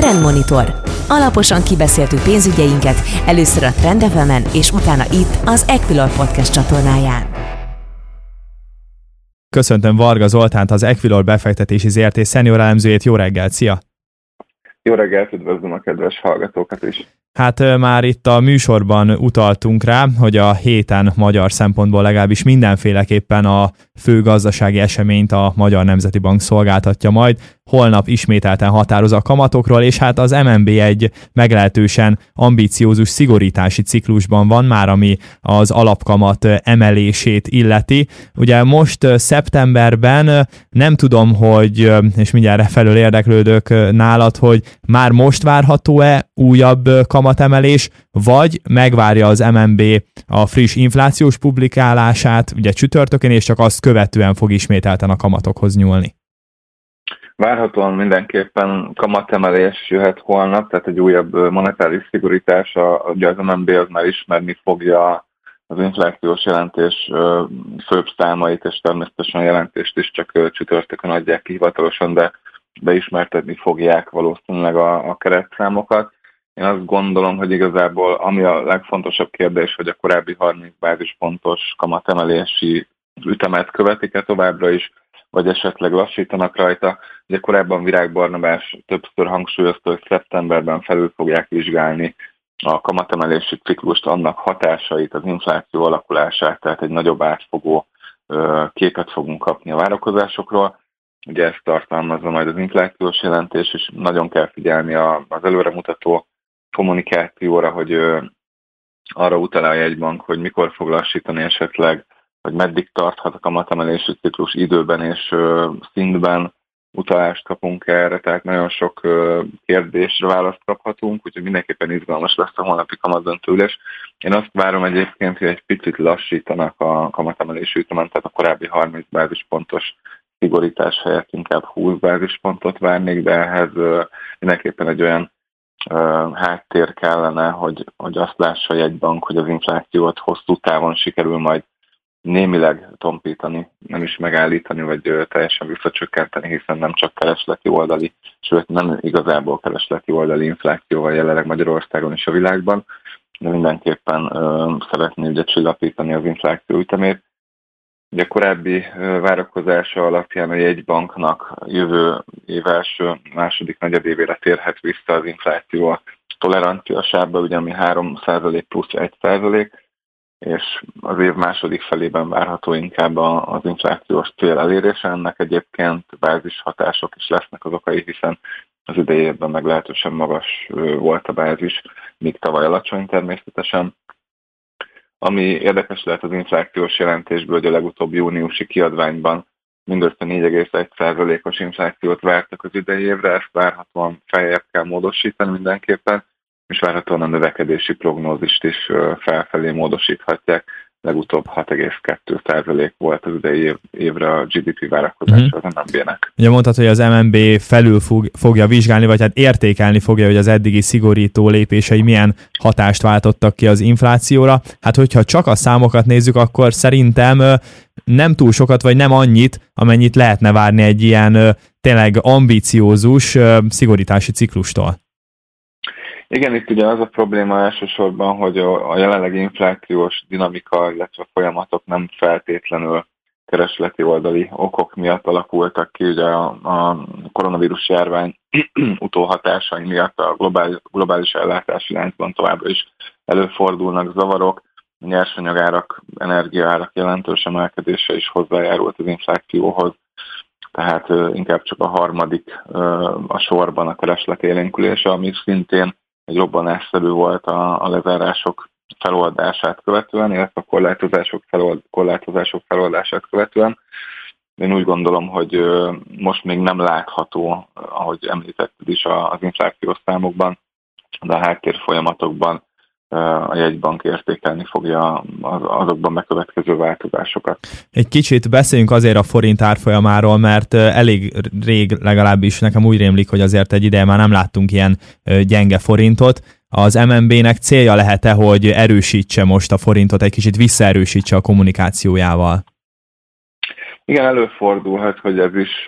Trendmonitor. Alaposan kibeszéltük pénzügyeinket, először a Trend és utána itt az Equilor Podcast csatornáján. Köszöntöm Varga Zoltánt, az Equilor befektetési ZRT szenior elemzőjét. Jó reggelt, szia! Jó reggelt, üdvözlöm a kedves hallgatókat is! Hát már itt a műsorban utaltunk rá, hogy a héten magyar szempontból legalábbis mindenféleképpen a fő gazdasági eseményt a Magyar Nemzeti Bank szolgáltatja majd. Holnap ismételten határoz a kamatokról, és hát az MNB egy meglehetősen ambiciózus szigorítási ciklusban van már, ami az alapkamat emelését illeti. Ugye most szeptemberben nem tudom, hogy, és mindjárt felől érdeklődök nálad, hogy már most várható-e újabb kamatemelés, vagy megvárja az MNB a friss inflációs publikálását, ugye csütörtökön, és csak azt követően fog ismételten a kamatokhoz nyúlni. Várhatóan mindenképpen kamatemelés jöhet holnap, tehát egy újabb monetáris szigorítás, ugye az MNB az már ismerni fogja az inflációs jelentés főbb számait, és természetesen a jelentést is csak csütörtökön adják ki hivatalosan, de beismertetni fogják valószínűleg a, a keretszámokat. Én azt gondolom, hogy igazából ami a legfontosabb kérdés, hogy a korábbi 30 bázispontos kamatemelési ütemet követik-e továbbra is, vagy esetleg lassítanak rajta. Ugye korábban Virág Barnabás többször hangsúlyozta, hogy szeptemberben felül fogják vizsgálni a kamatemelési ciklust, annak hatásait, az infláció alakulását, tehát egy nagyobb átfogó képet fogunk kapni a várakozásokról. Ugye ezt tartalmazza majd az inflációs jelentés, és nagyon kell figyelni az előremutató kommunikációra, hogy arra utal a jegybank, hogy mikor fog lassítani esetleg, hogy meddig tarthat a kamatemelési ciklus időben és szintben, utalást kapunk erre, tehát nagyon sok kérdésre választ kaphatunk, úgyhogy mindenképpen izgalmas lesz a holnapi kamatdöntőülés. Én azt várom egyébként, hogy egy picit lassítanak a kamatemelési ütemen, tehát a korábbi 30 bázispontos szigorítás helyett inkább 20 bázispontot várnék, de ehhez mindenképpen egy olyan háttér kellene, hogy, hogy azt lássa egy bank, hogy az inflációt hosszú távon sikerül majd némileg tompítani, nem is megállítani, vagy teljesen visszacsökkenteni, hiszen nem csak keresleti oldali, sőt nem igazából keresleti oldali inflációval jelenleg Magyarországon és a világban, de mindenképpen ö, szeretné ugye csillapítani az infláció ütemét. Ugye korábbi várakozása alapján a jegybanknak jövő év első, második negyedévére térhet vissza az infláció a tolerancia sávba, ugye ami 3% plusz 1%, és az év második felében várható inkább az inflációs cél elérése. Ennek egyébként bázis hatások is lesznek az okai, hiszen az idejében meglehetősen magas volt a bázis, míg tavaly alacsony természetesen. Ami érdekes lehet az inflációs jelentésből, hogy a legutóbbi júniusi kiadványban mindössze 4,1%-os inflációt vártak az idei évre, ezt várhatóan feljebb kell módosítani mindenképpen, és várhatóan a növekedési prognózist is felfelé módosíthatják. Legutóbb 6,2% volt az idei évre a GDP várakozás uh-huh. az MNB-nek. Ugye mondtad, hogy az MNB felül fog, fogja vizsgálni, vagy hát értékelni fogja, hogy az eddigi szigorító lépései milyen hatást váltottak ki az inflációra. Hát hogyha csak a számokat nézzük, akkor szerintem nem túl sokat, vagy nem annyit, amennyit lehetne várni egy ilyen tényleg ambiciózus szigorítási ciklustól. Igen, itt ugye az a probléma elsősorban, hogy a jelenlegi inflációs dinamika, illetve folyamatok nem feltétlenül keresleti oldali okok miatt alakultak ki, ugye a, a koronavírus járvány utóhatásai miatt a globális, globális ellátási láncban továbbra is előfordulnak zavarok, a nyersanyagárak, energiaárak jelentős emelkedése is hozzájárult az inflációhoz, tehát inkább csak a harmadik a sorban a kereslet élénkülése, ami szintén egy robbanásszerű volt a, a lezárások feloldását követően, illetve a korlátozások, felold, korlátozások feloldását követően. Én úgy gondolom, hogy most még nem látható, ahogy említetted is az inflációs számokban, de a háttér folyamatokban a jegybank értékelni fogja azokban bekövetkező változásokat. Egy kicsit beszéljünk azért a forint árfolyamáról, mert elég rég legalábbis nekem úgy rémlik, hogy azért egy ideje már nem láttunk ilyen gyenge forintot. Az MNB-nek célja lehet-e, hogy erősítse most a forintot, egy kicsit visszaerősítse a kommunikációjával? Igen, előfordulhat, hogy ez is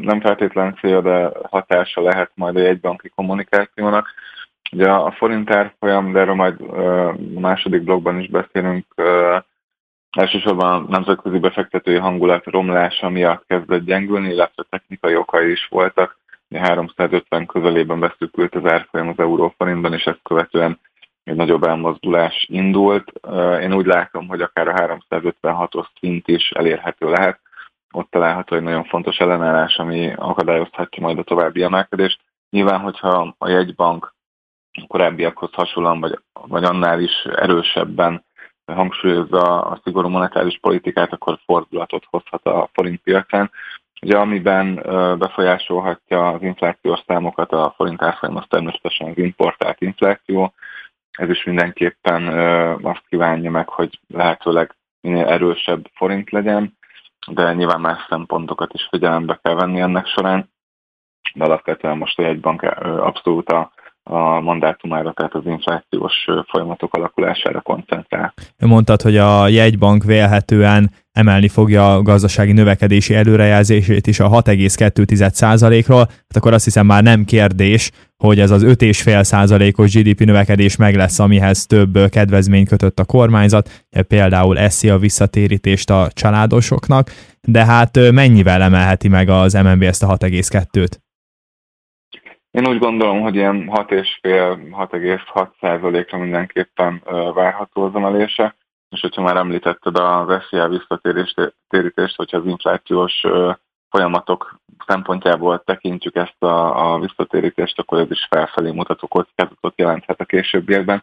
nem feltétlen célja, de hatása lehet majd a jegybanki kommunikációnak. Ugye a forint árfolyam, de erről majd a második blogban is beszélünk, elsősorban a nemzetközi befektetői hangulat romlása miatt kezdett gyengülni, illetve technikai okai is voltak. 350 közelében beszűkült az árfolyam az euróforintban, és ezt követően egy nagyobb elmozdulás indult. Én úgy látom, hogy akár a 356-os szint is elérhető lehet. Ott található egy nagyon fontos ellenállás, ami akadályozhatja majd a további emelkedést. Nyilván, hogyha a jegybank korábbiakhoz hasonlóan, vagy, vagy annál is erősebben hangsúlyozza a szigorú monetáris politikát, akkor fordulatot hozhat a forint piacán. Ugye amiben befolyásolhatja az inflációs számokat a forint árfolyam, az természetesen az importált infláció. Ez is mindenképpen azt kívánja meg, hogy lehetőleg minél erősebb forint legyen, de nyilván más szempontokat is figyelembe kell venni ennek során. De alapvetően most a jegybank abszolút a a mandátumára, tehát az inflációs folyamatok alakulására koncentrál. Mondtad, hogy a jegybank vélhetően emelni fogja a gazdasági növekedési előrejelzését is a 6,2%-ról, hát akkor azt hiszem már nem kérdés, hogy ez az 5,5%-os GDP növekedés meg lesz, amihez több kedvezmény kötött a kormányzat, például eszi a visszatérítést a családosoknak, de hát mennyivel emelheti meg az MNB ezt a 6,2-t? Én úgy gondolom, hogy ilyen 6,5-6,6 százalékra mindenképpen várható az emelése, és hogyha már említetted a SZIA visszatérítést, hogyha az inflációs folyamatok szempontjából tekintjük ezt a, a visszatérítést, akkor ez is felfelé mutató kockázatot jelenthet a későbbiekben,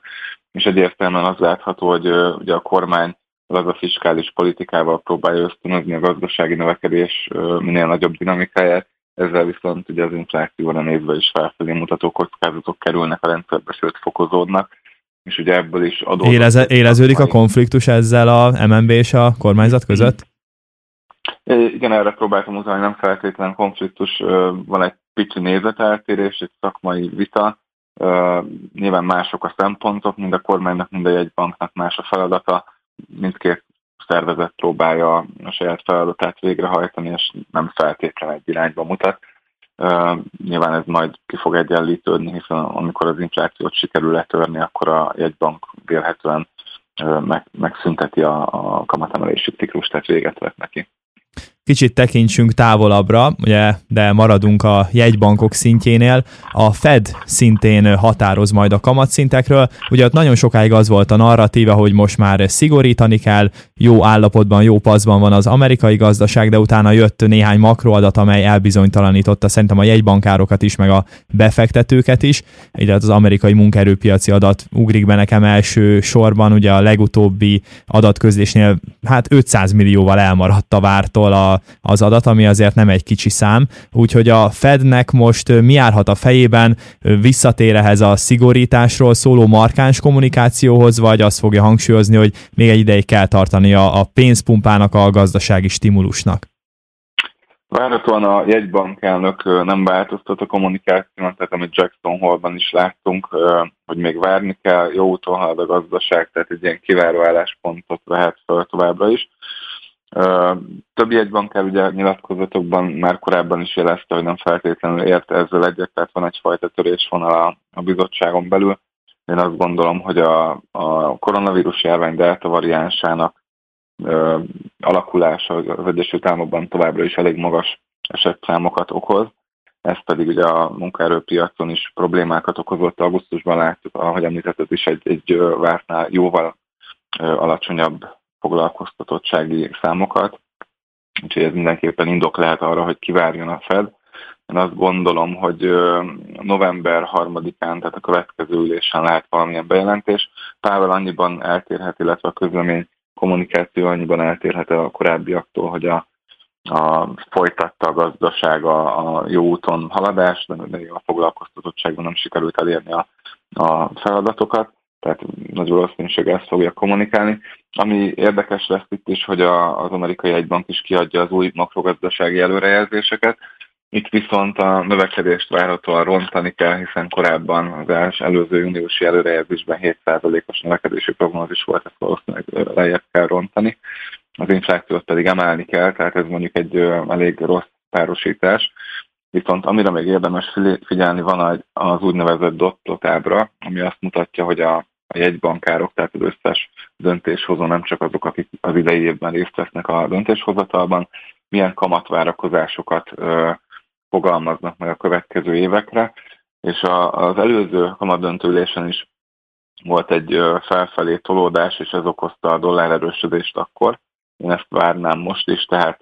és egyértelműen az látható, hogy ugye a kormány az a fiskális politikával próbálja ösztönözni a gazdasági növekedés minél nagyobb dinamikáját, ezzel viszont ugye az inflációra nézve is felfelé mutató kockázatok kerülnek a rendszerbe, sőt fokozódnak, és ugye ebből is adódott. Éreze, éreződik a konfliktus ezzel a MNB és a kormányzat között? Igen, erre próbáltam utalni, nem feltétlen konfliktus, van egy pici nézeteltérés, egy szakmai vita, nyilván mások a szempontok, mind a kormánynak, mind a jegybanknak más a feladata, mindkét szervezet próbálja a saját feladatát végrehajtani, és nem feltétlenül egy irányba mutat. Nyilván ez majd ki fog egyenlítődni, hiszen amikor az inflációt sikerül letörni, akkor a jegybank vélhetően uh, meg, megszünteti a, a kamatemelési ciklus, tehát véget vet neki. Kicsit tekintsünk távolabbra, ugye, de maradunk a jegybankok szintjénél. A Fed szintén határoz majd a kamatszintekről. Ugye ott nagyon sokáig az volt a narratíva, hogy most már szigorítani kell, jó állapotban, jó paszban van az amerikai gazdaság, de utána jött néhány makroadat, amely elbizonytalanította szerintem a jegybankárokat is, meg a befektetőket is. Ugye az amerikai munkaerőpiaci adat ugrik be nekem első sorban, ugye a legutóbbi adatközlésnél hát 500 millióval elmaradt a vártól a az adat, ami azért nem egy kicsi szám. Úgyhogy a Fednek most mi járhat a fejében, visszatér ehhez a szigorításról szóló markáns kommunikációhoz, vagy azt fogja hangsúlyozni, hogy még egy ideig kell tartani a, a pénzpumpának, a gazdasági stimulusnak? Várhatóan a jegybank elnök nem változtat a kommunikáción, tehát amit Jackson Hole-ban is láttunk, hogy még várni kell, jó úton halad a gazdaság, tehát egy ilyen kiváló álláspontot vehet fel továbbra is. Több jegybankár ugye nyilatkozatokban már korábban is jelezte, hogy nem feltétlenül ért ezzel egyet, tehát van egyfajta törésvonal a, bizottságon belül. Én azt gondolom, hogy a, a koronavírus járvány delta variánsának ö, alakulása az Egyesült Államokban továbbra is elég magas esetszámokat okoz. Ez pedig ugye a munkaerőpiacon is problémákat okozott. Augusztusban láttuk, ahogy említetted is, egy, egy vártnál jóval alacsonyabb foglalkoztatottsági számokat, úgyhogy ez mindenképpen indok lehet arra, hogy kivárjon a Fed. Én azt gondolom, hogy november 3-án, tehát a következő ülésen lehet valamilyen bejelentés. Pável annyiban eltérhet, illetve a közlemény kommunikáció annyiban eltérhet a korábbiaktól, hogy a, a folytatta a gazdaság a, a jó úton haladást, de a foglalkoztatottságban nem sikerült elérni a, a feladatokat tehát nagy valószínűség ezt fogja kommunikálni. Ami érdekes lesz itt is, hogy a, az amerikai egybank is kiadja az új makrogazdasági előrejelzéseket. Itt viszont a növekedést várhatóan rontani kell, hiszen korábban az els, előző júniusi előrejelzésben 7%-os növekedési prognózis volt, ezt valószínűleg lejjebb kell rontani. az inflációt pedig emelni kell, tehát ez mondjuk egy elég rossz párosítás. Viszont amire még érdemes figyelni, van az úgynevezett dot ábra, ami azt mutatja, hogy a, a jegybankárok, tehát az összes döntéshozó, nem csak azok, akik az idei évben részt vesznek a döntéshozatalban, milyen kamatvárakozásokat ö, fogalmaznak meg a következő évekre, és a, az előző kamatdöntőülésen is volt egy felfelé tolódás, és ez okozta a dollár erősödést akkor. Én ezt várnám most is, tehát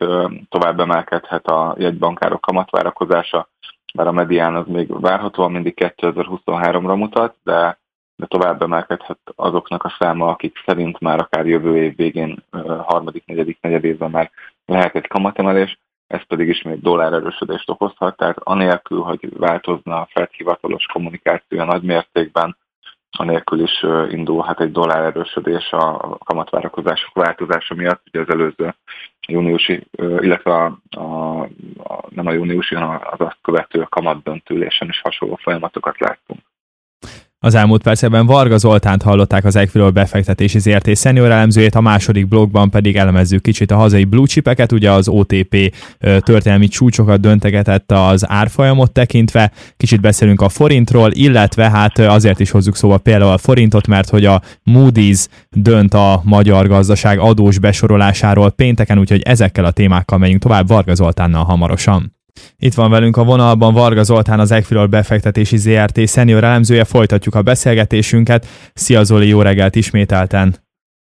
tovább emelkedhet a jegybankárok kamatvárakozása, bár a medián az még várhatóan mindig 2023-ra mutat, de, de tovább emelkedhet azoknak a száma, akik szerint már akár jövő év végén, harmadik, negyedik, negyedévben már lehet egy kamatemelés, ez pedig ismét dollár erősödést okozhat, tehát anélkül, hogy változna a Fed hivatalos kommunikációja nagy mértékben, anélkül is indulhat egy dollár erősödés a kamatvárakozások változása miatt, ugye az előző júniusi, illetve a, a, a, nem a júniusi, hanem az azt követő kamatdöntülésen is hasonló folyamatokat láttunk. Az elmúlt percekben Varga Zoltánt hallották az Equilor befektetési ZRT szenior elemzőjét, a második blogban pedig elemezzük kicsit a hazai blue chipeket, ugye az OTP történelmi csúcsokat döntegetett az árfolyamot tekintve, kicsit beszélünk a forintról, illetve hát azért is hozzuk szóba például a forintot, mert hogy a Moody's dönt a magyar gazdaság adós besorolásáról pénteken, úgyhogy ezekkel a témákkal megyünk tovább Varga Zoltánnal hamarosan. Itt van velünk a vonalban Varga Zoltán, az Equilor befektetési ZRT szenior elemzője. Folytatjuk a beszélgetésünket. Szia Zoli, jó reggelt ismételten!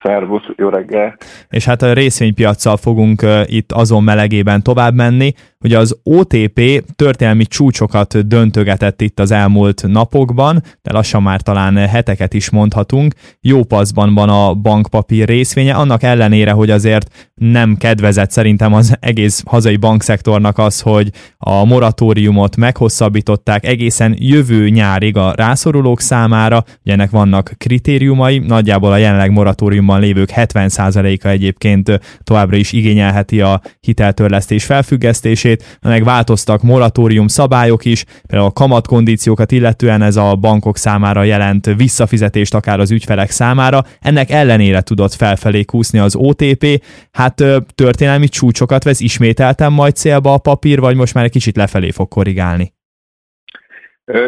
Szervusz, jó reggel! És hát a részvénypiacsal fogunk itt azon melegében tovább menni, hogy az OTP történelmi csúcsokat döntögetett itt az elmúlt napokban, de lassan már talán heteket is mondhatunk. Jó paszban van a bankpapír részvénye, annak ellenére, hogy azért nem kedvezett szerintem az egész hazai bankszektornak az, hogy a moratóriumot meghosszabbították egészen jövő nyárig a rászorulók számára, ugye ennek vannak kritériumai, nagyjából a jelenleg moratóriumban lévők 70%-a egyébként továbbra is igényelheti a hiteltörlesztés felfüggesztését, részét, meg változtak moratórium szabályok is, például a kamatkondíciókat illetően ez a bankok számára jelent visszafizetést akár az ügyfelek számára, ennek ellenére tudott felfelé kúszni az OTP, hát történelmi csúcsokat vesz ismételten majd célba a papír, vagy most már egy kicsit lefelé fog korrigálni?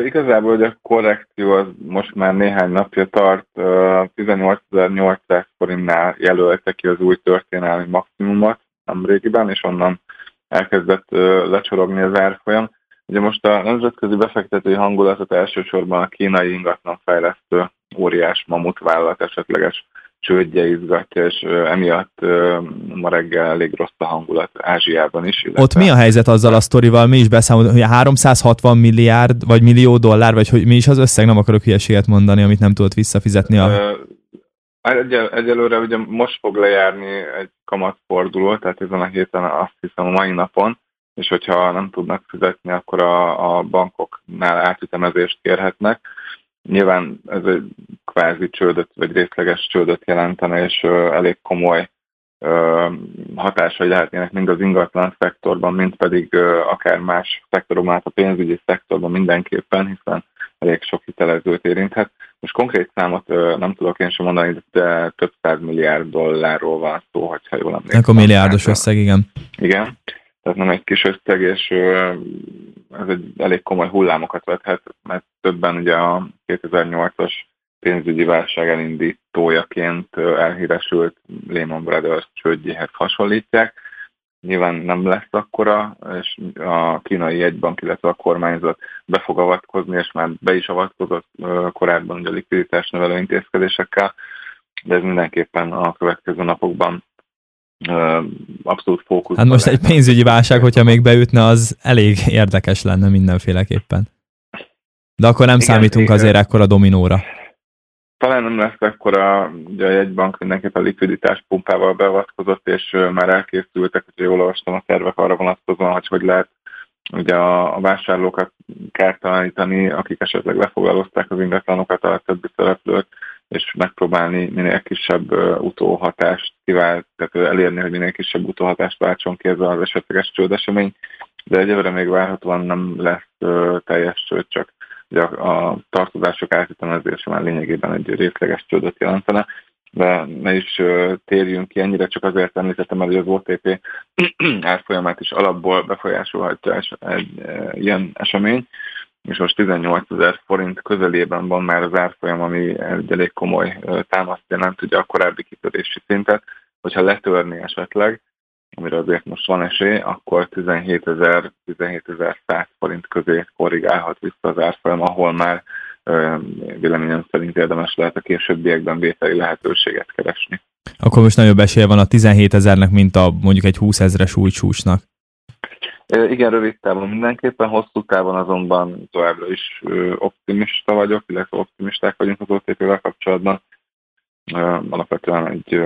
igazából, hogy a korrekció az most már néhány napja tart, 18.800 forintnál jelölte ki az új történelmi maximumot nemrégiben, és onnan elkezdett lecsorogni az árfolyam. Ugye most a nemzetközi befektetői hangulatot elsősorban a kínai ingatlanfejlesztő óriás mamut vállalat esetleges csődje izgatja, és emiatt ma reggel elég rossz a hangulat Ázsiában is. Illetve... Ott mi a helyzet azzal a sztorival? Mi is beszámolunk, hogy 360 milliárd, vagy millió dollár, vagy hogy mi is az összeg? Nem akarok hülyeséget mondani, amit nem tudott visszafizetni a... Egyel, egyelőre ugye most fog lejárni egy kamatforduló, tehát ezen a héten azt hiszem a mai napon, és hogyha nem tudnak fizetni, akkor a, a bankoknál átütemezést kérhetnek. Nyilván ez egy kvázi csődöt, vagy részleges csődöt jelentene, és uh, elég komoly uh, hatásai lehetnének mind az ingatlan szektorban, mind pedig uh, akár más szektorokban, hát a pénzügyi szektorban mindenképpen, hiszen elég sok hitelezőt érinthet. Most konkrét számot nem tudok én sem mondani, de több száz milliárd dollárról van szó, hogyha jól emlékszem. Akkor milliárdos összeg, igen. Igen, tehát nem egy kis összeg, és ez egy elég komoly hullámokat vethet, mert többen ugye a 2008-as pénzügyi válság elindítójaként elhíresült Lehman Brothers csődjéhez hasonlítják nyilván nem lesz akkora, és a kínai jegybank, illetve a kormányzat be fog avatkozni, és már be is avatkozott korábban ugye a likviditás növelő intézkedésekkel, de ez mindenképpen a következő napokban abszolút fókusz. Hát most egy pénzügyi válság, hogyha még beütne, az elég érdekes lenne mindenféleképpen. De akkor nem igen, számítunk igen. azért ekkora dominóra talán nem lesz ekkora, ugye a jegybank mindenképpen likviditás pumpával beavatkozott, és már elkészültek, hogy jól olvastam a tervek arra vonatkozóan, hogy hogy lehet ugye a, a vásárlókat kártalanítani, akik esetleg lefoglalozták az ingatlanokat a többi szereplőt, és megpróbálni minél kisebb utóhatást kivált, tehát elérni, hogy minél kisebb utóhatást váltson ki ez az esetleges csődesemény, de egyelőre még várhatóan nem lesz teljes csőd, csak Ugye a, a tartozások átütemezése már lényegében egy részleges csődöt jelentene, de ne is térjünk ki ennyire, csak azért említettem el, hogy az OTP árfolyamát is alapból befolyásolhatja egy ilyen esemény, és most 18 ezer forint közelében van már az árfolyam, ami egy elég komoly támaszt jelent, ugye a korábbi kitörési szintet, hogyha letörni esetleg, amire azért most van esély, akkor 17 ezer 17 100 forint közé korrigálhat vissza az árfolyam, ahol már véleményem szerint érdemes lehet a későbbiekben vételi lehetőséget keresni. Akkor most nagyobb esélye van a 17 ezernek, mint a mondjuk egy 20 ezres új csúcsnak. Igen, rövid távon mindenképpen, hosszú távon azonban továbbra is optimista vagyok, illetve optimisták vagyunk az OTP-vel kapcsolatban. Alapvetően egy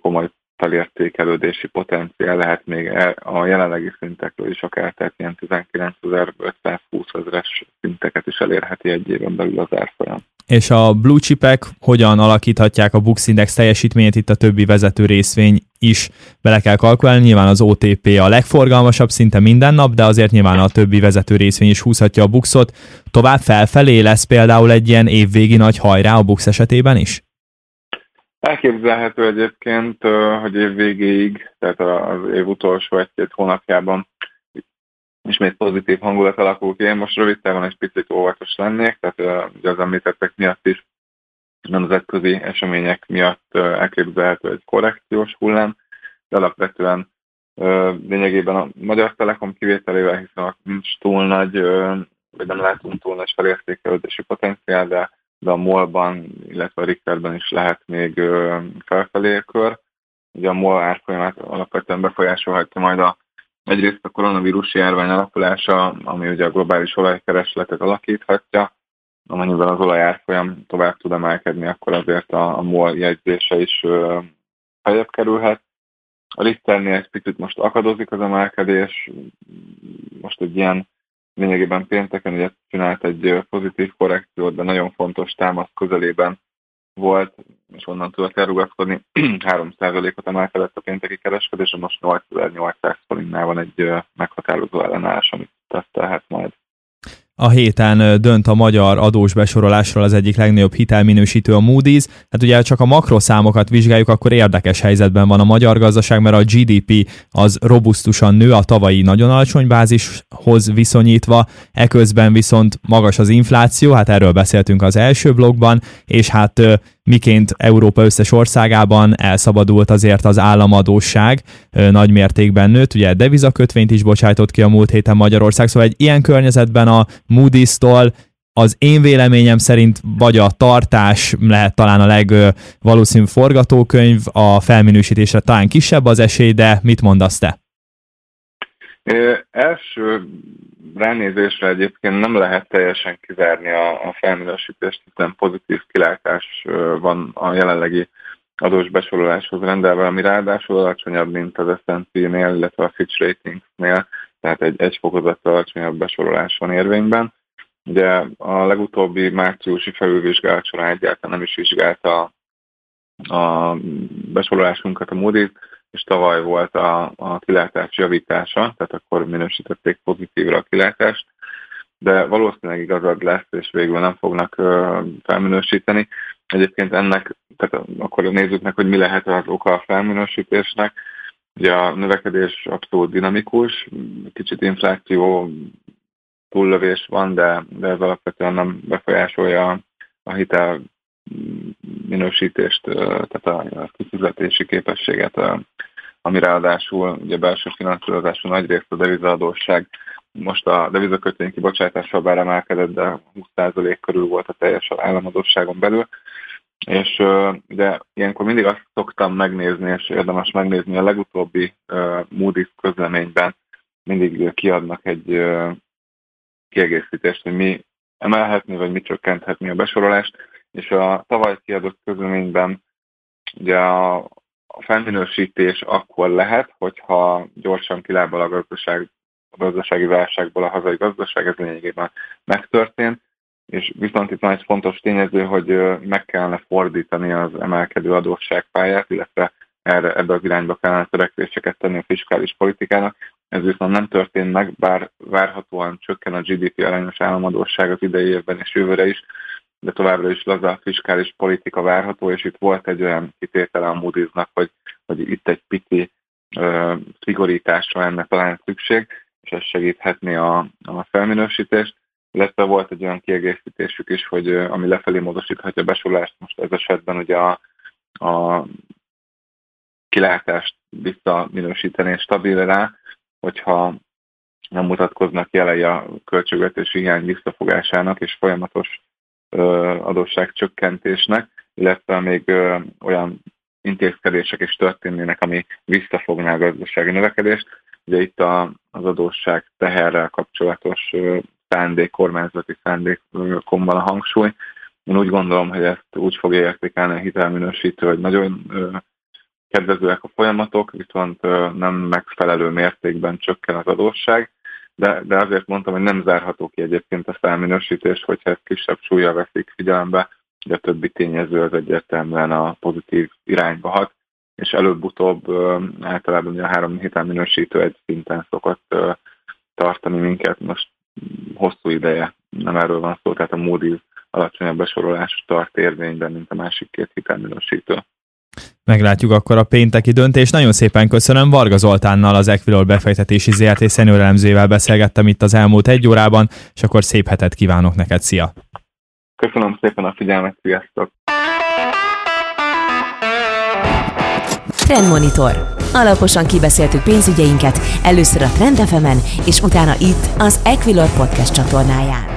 komoly felértékelődési potenciál lehet még e, a jelenlegi szintekről is akár, tehát ilyen 19.520 ezeres szinteket is elérheti egy éven belül az árfolyam. És a blue chipek hogyan alakíthatják a Bux Index teljesítményét, itt a többi vezető részvény is bele kell kalkulálni. Nyilván az OTP a legforgalmasabb szinte minden nap, de azért nyilván a többi vezető részvény is húzhatja a Buxot. Tovább felfelé lesz például egy ilyen évvégi nagy hajrá a Bux esetében is? Elképzelhető egyébként, hogy év végéig, tehát az év utolsó egy-két hónapjában ismét pozitív hangulat alakul ki. Én most rövid távon egy picit óvatos lennék, tehát ugye az említettek miatt is nemzetközi események miatt elképzelhető egy korrekciós hullám, de alapvetően lényegében a Magyar Telekom kivételével, hiszen nincs túl nagy, vagy nem látunk túl nagy felértékelődési potenciál, de de a MOL-ban, illetve a Richterben is lehet még felfelé kör. Ugye a MOL árfolyamát alapvetően befolyásolhatja majd a, egyrészt a koronavírus járvány alakulása, ami ugye a globális olajkeresletet alakíthatja, amennyiben az olajárfolyam tovább tud emelkedni, akkor azért a, a MOL jegyzése is feljebb kerülhet. A Richternél egy picit most akadozik az emelkedés, most egy ilyen lényegében pénteken ugye csinált egy pozitív korrekciót, de nagyon fontos támasz közelében volt, és onnan tudott elrugaszkodni. 3%-ot emelkedett a pénteki kereskedés, és most 8800 forintnál van egy meghatározó ellenállás, amit tesztelhet majd. A héten dönt a magyar adós besorolásról az egyik legnagyobb hitelminősítő a Moody's. Hát ugye csak a makroszámokat vizsgáljuk, akkor érdekes helyzetben van a magyar gazdaság, mert a GDP az robusztusan nő a tavalyi nagyon alacsony bázishoz viszonyítva, eközben viszont magas az infláció, hát erről beszéltünk az első blogban, és hát miként Európa összes országában elszabadult azért az államadóság nagy mértékben nőtt, ugye devizakötvényt is bocsájtott ki a múlt héten Magyarország, szóval egy ilyen környezetben a Moody's-tól az én véleményem szerint vagy a tartás lehet talán a legvalószínűbb forgatókönyv, a felminősítésre talán kisebb az esély, de mit mondasz te? Első ránézésre egyébként nem lehet teljesen kizárni a, a felminősítést, hiszen pozitív kilátás van a jelenlegi adós rendelve, ami ráadásul alacsonyabb, mint az S&P-nél, illetve a Fitch Ratings-nél, tehát egy egy fokozattal alacsonyabb besorolás van érvényben. Ugye a legutóbbi márciusi felülvizsgálat során egyáltalán nem is vizsgálta a besorolásunkat a Moody's, és tavaly volt a, a kilátás javítása, tehát akkor minősítették pozitívra a kilátást, de valószínűleg igazad lesz, és végül nem fognak uh, felminősíteni. Egyébként ennek, tehát akkor nézzük meg, hogy mi lehet az oka a felminősítésnek. Ugye a növekedés abszolút dinamikus, kicsit infláció túllövés van, de, de ez alapvetően nem befolyásolja a hitel minősítést, tehát a kifizetési képességet, ami ráadásul ugye belső finanszírozású nagy részt a devizaadósság. Most a devizakötvény kibocsátással bár emelkedett, de 20% körül volt a teljes államadóságon belül. És ugye ilyenkor mindig azt szoktam megnézni, és érdemes megnézni a legutóbbi Moody's közleményben, mindig kiadnak egy kiegészítést, hogy mi emelhetni, vagy mi csökkenthetni a besorolást és a tavaly kiadott közleményben ugye a, a felminősítés akkor lehet, hogyha gyorsan kilábal a gazdaság, a gazdasági válságból a hazai gazdaság, ez lényegében megtörtént, és viszont itt van egy fontos tényező, hogy meg kellene fordítani az emelkedő adósságpályát, illetve erre, ebbe az irányba kellene törekvéseket tenni a fiskális politikának. Ez viszont nem történt meg, bár várhatóan csökken a GDP arányos államadóság az idei évben és jövőre is, de továbbra is laza fiskális politika várható, és itt volt egy olyan kitétele a Moody's-nak, hogy, hogy itt egy pici uh, szigorításra lenne talán szükség, és ez segíthetni a, a felminősítést, illetve volt egy olyan kiegészítésük is, hogy uh, ami lefelé módosíthatja a besorolást, most ez esetben ugye a, a kilátást visszaminősíteni és stabil rá, hogyha nem mutatkoznak jelei a költségvetési hiány visszafogásának és folyamatos adósságcsökkentésnek, illetve még olyan intézkedések is történnének, ami visszafogná a gazdasági növekedést. Ugye itt a, az adósság teherrel kapcsolatos szándék, kormányzati szándékon van a hangsúly. Én úgy gondolom, hogy ezt úgy fogja értékelni a hitelminősítő, hogy nagyon kedvezőek a folyamatok, viszont nem megfelelő mértékben csökken az adósság, de, de azért mondtam, hogy nem zárható ki egyébként a felminősítés, hogyha ezt kisebb súlya veszik figyelembe, de a többi tényező az egyértelműen a pozitív irányba hat, és előbb-utóbb általában a három héten minősítő egy szinten szokott tartani minket, most hosszú ideje nem erről van szó, tehát a Moody's alacsonyabb besorolás tart érvényben, mint a másik két hitelminősítő. Meglátjuk akkor a pénteki döntést. Nagyon szépen köszönöm. Varga Zoltánnal, az Equilor befektetési ZRT szenőrelemzővel beszélgettem itt az elmúlt egy órában, és akkor szép hetet kívánok neked. Szia! Köszönöm szépen a figyelmet, sziasztok! Trendmonitor. Alaposan kibeszéltük pénzügyeinket, először a Trend és utána itt az Equilor Podcast csatornáján.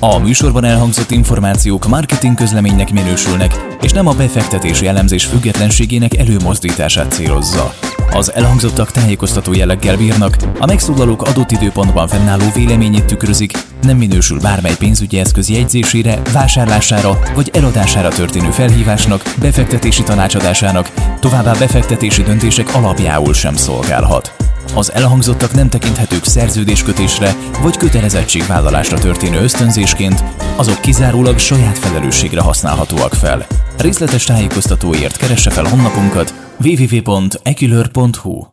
A műsorban elhangzott információk marketing közleménynek minősülnek, és nem a befektetési elemzés függetlenségének előmozdítását célozza. Az elhangzottak tájékoztató jelleggel bírnak, a megszólalók adott időpontban fennálló véleményét tükrözik, nem minősül bármely pénzügyi eszköz jegyzésére, vásárlására vagy eladására történő felhívásnak, befektetési tanácsadásának, továbbá befektetési döntések alapjául sem szolgálhat. Az elhangzottak nem tekinthetők szerződéskötésre vagy kötelezettségvállalásra történő ösztönzésként, azok kizárólag saját felelősségre használhatóak fel. Részletes tájékoztatóért keresse fel honlapunkat www.ekülör.hu